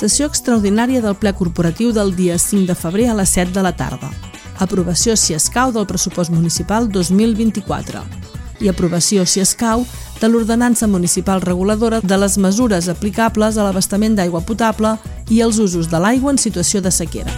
Sessió extraordinària del ple corporatiu del dia 5 de febrer a les 7 de la tarda. Aprovació, si escau, del pressupost municipal 2024. I aprovació, si escau, de l'ordenança municipal reguladora de les mesures aplicables a l'abastament d'aigua potable i els usos de l'aigua en situació de sequera.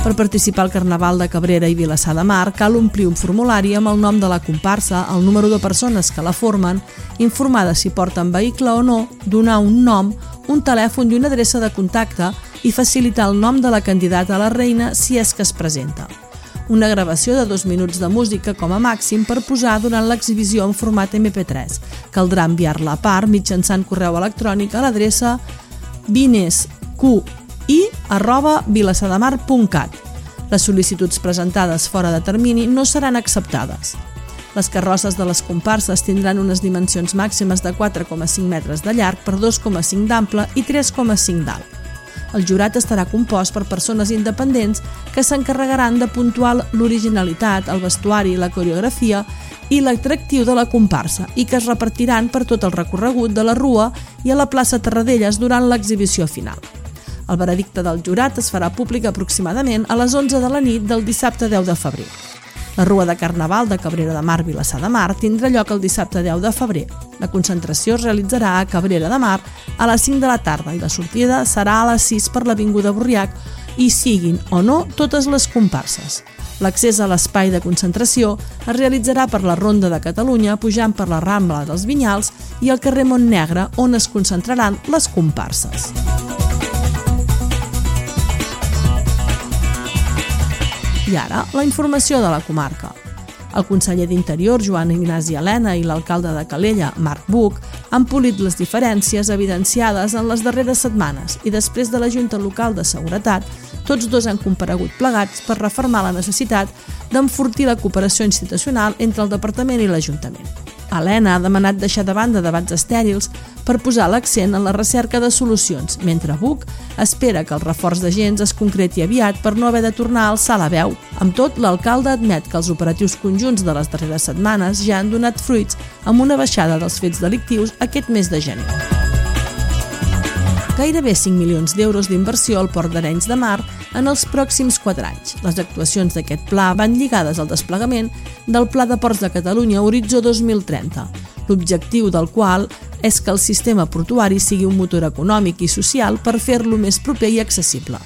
Per participar al Carnaval de Cabrera i Vilassar de Mar cal omplir un formulari amb el nom de la comparsa, el número de persones que la formen, informar de si porten vehicle o no, donar un nom, un telèfon i una adreça de contacte i facilitar el nom de la candidata a la reina si és que es presenta. Una gravació de dos minuts de música com a màxim per posar durant l'exhibició en format MP3. Caldrà enviar-la a part mitjançant correu electrònic a l'adreça vinesq i arroba. Les sol·licituds presentades fora de termini no seran acceptades. Les carrosses de les comparses tindran unes dimensions màximes de 4,5 metres de llarg per 2,5 d'ample i 3,5 d'alt. El jurat estarà compost per persones independents que s'encarregaran de puntuar l'originalitat, el vestuari, la coreografia i l'atractiu de la comparsa i que es repartiran per tot el recorregut de la Rua i a la plaça Terradelles durant l'exhibició final. El veredicte del jurat es farà públic aproximadament a les 11 de la nit del dissabte 10 de febrer. La Rua de Carnaval de Cabrera de Mar Vilassar de Mar tindrà lloc el dissabte 10 de febrer. La concentració es realitzarà a Cabrera de Mar a les 5 de la tarda i la sortida serà a les 6 per l'Avinguda Borriac i siguin o no totes les comparses. L'accés a l'espai de concentració es realitzarà per la Ronda de Catalunya pujant per la Rambla dels Vinyals i el carrer Montnegre on es concentraran les comparses. I ara, la informació de la comarca. El conseller d'Interior, Joan Ignasi Helena, i l'alcalde de Calella, Marc Buc, han polit les diferències evidenciades en les darreres setmanes i després de la Junta Local de Seguretat, tots dos han comparegut plegats per reformar la necessitat d'enfortir la cooperació institucional entre el Departament i l'Ajuntament. Helena ha demanat deixar de banda debats estèrils per posar l'accent en la recerca de solucions, mentre Buc espera que el reforç d'agents es concreti aviat per no haver de tornar a alçar la veu. Amb tot, l'alcalde admet que els operatius conjunts de les darreres setmanes ja han donat fruits amb una baixada dels fets delictius aquest mes de gener. Gairebé 5 milions d'euros d'inversió al Port d'Arenys de Mar en els pròxims 4 anys. Les actuacions d'aquest pla van lligades al desplegament del Pla de Ports de Catalunya Horitzó 2030, l'objectiu del qual és que el sistema portuari sigui un motor econòmic i social per fer-lo més proper i accessible.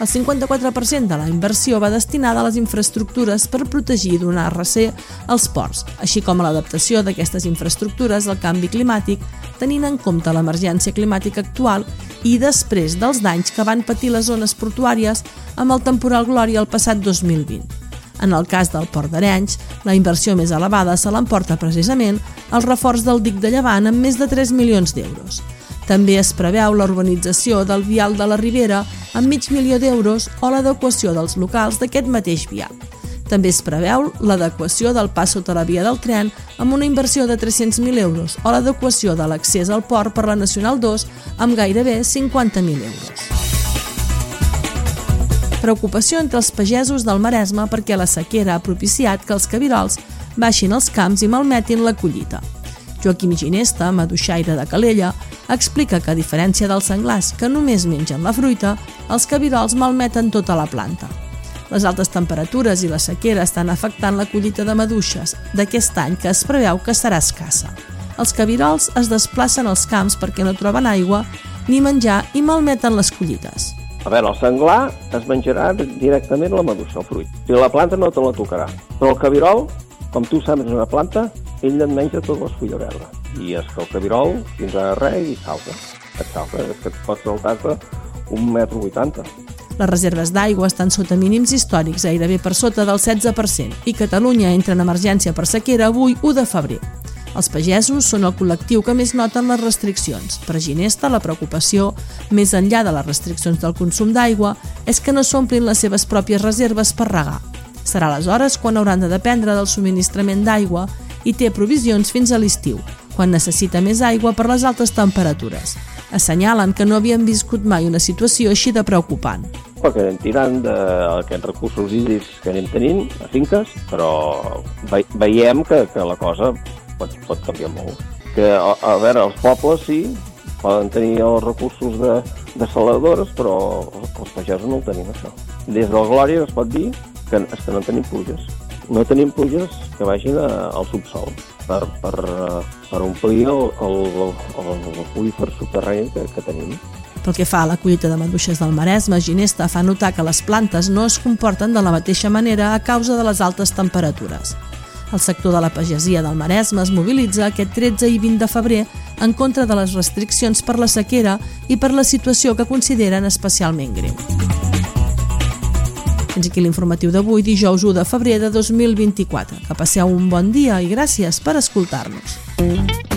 El 54% de la inversió va destinada a les infraestructures per protegir i donar recer als ports, així com a l'adaptació d'aquestes infraestructures al canvi climàtic, tenint en compte l'emergència climàtica actual i després dels danys que van patir les zones portuàries amb el temporal Glòria el passat 2020. En el cas del Port d'Arenys, la inversió més elevada se l'emporta precisament el reforç del dic de Llevant amb més de 3 milions d'euros. També es preveu la urbanització del vial de la Ribera amb mig milió d'euros o l'adequació dels locals d'aquest mateix vial. També es preveu l'adequació del pas sota la via del tren amb una inversió de 300.000 euros o l'adequació de l'accés al port per la Nacional 2 amb gairebé 50.000 euros. Preocupació entre els pagesos del Maresme perquè la sequera ha propiciat que els cabirols baixin als camps i malmetin la collita. Joaquim Ginesta, maduixaire de Calella, explica que a diferència dels senglars que només mengen la fruita, els cabirols malmeten tota la planta. Les altes temperatures i la sequera estan afectant la collita de maduixes d'aquest any que es preveu que serà escassa. Els cabirols es desplacen als camps perquè no troben aigua ni menjar i malmeten les collites. A veure, el senglar es menjarà directament la maduixa, el fruit. I la planta no te la tocarà. Però el cabirol, com tu saps una planta, ell et menja totes les fulles verdes. I és que el cabirol tindrà res i salta. Et salta, és que et pots saltar-te un metro vuitanta. Les reserves d'aigua estan sota mínims històrics, gairebé per sota del 16%, i Catalunya entra en emergència per sequera avui 1 de febrer. Els pagesos són el col·lectiu que més noten les restriccions. Per Ginesta, la preocupació, més enllà de les restriccions del consum d'aigua, és que no s'omplin les seves pròpies reserves per regar. Serà aleshores quan hauran de dependre del subministrament d'aigua i té provisions fins a l'estiu, quan necessita més aigua per les altes temperatures. Assenyalen que no havien viscut mai una situació així de preocupant perquè anem tirant d'aquests recursos hídrics que anem tenint a finques, però ve veiem que, que la cosa pot, pot canviar molt. Que, a, a veure, els pobles sí, poden tenir els recursos de, de saladores, però els pagesos no ho tenim, això. Des del Glòria es pot dir que, que no tenim pluges. No tenim pluges que vagin a, al subsol per, per, per omplir l'aqüífer subterrani que, que tenim. Pel que fa a la collita de maduixes del Maresme, Ginesta fa notar que les plantes no es comporten de la mateixa manera a causa de les altes temperatures. El sector de la pagesia del Maresme es mobilitza aquest 13 i 20 de febrer en contra de les restriccions per la sequera i per la situació que consideren especialment greu. Fins aquí l'informatiu d'avui, dijous 1 de febrer de 2024. Que passeu un bon dia i gràcies per escoltar-nos.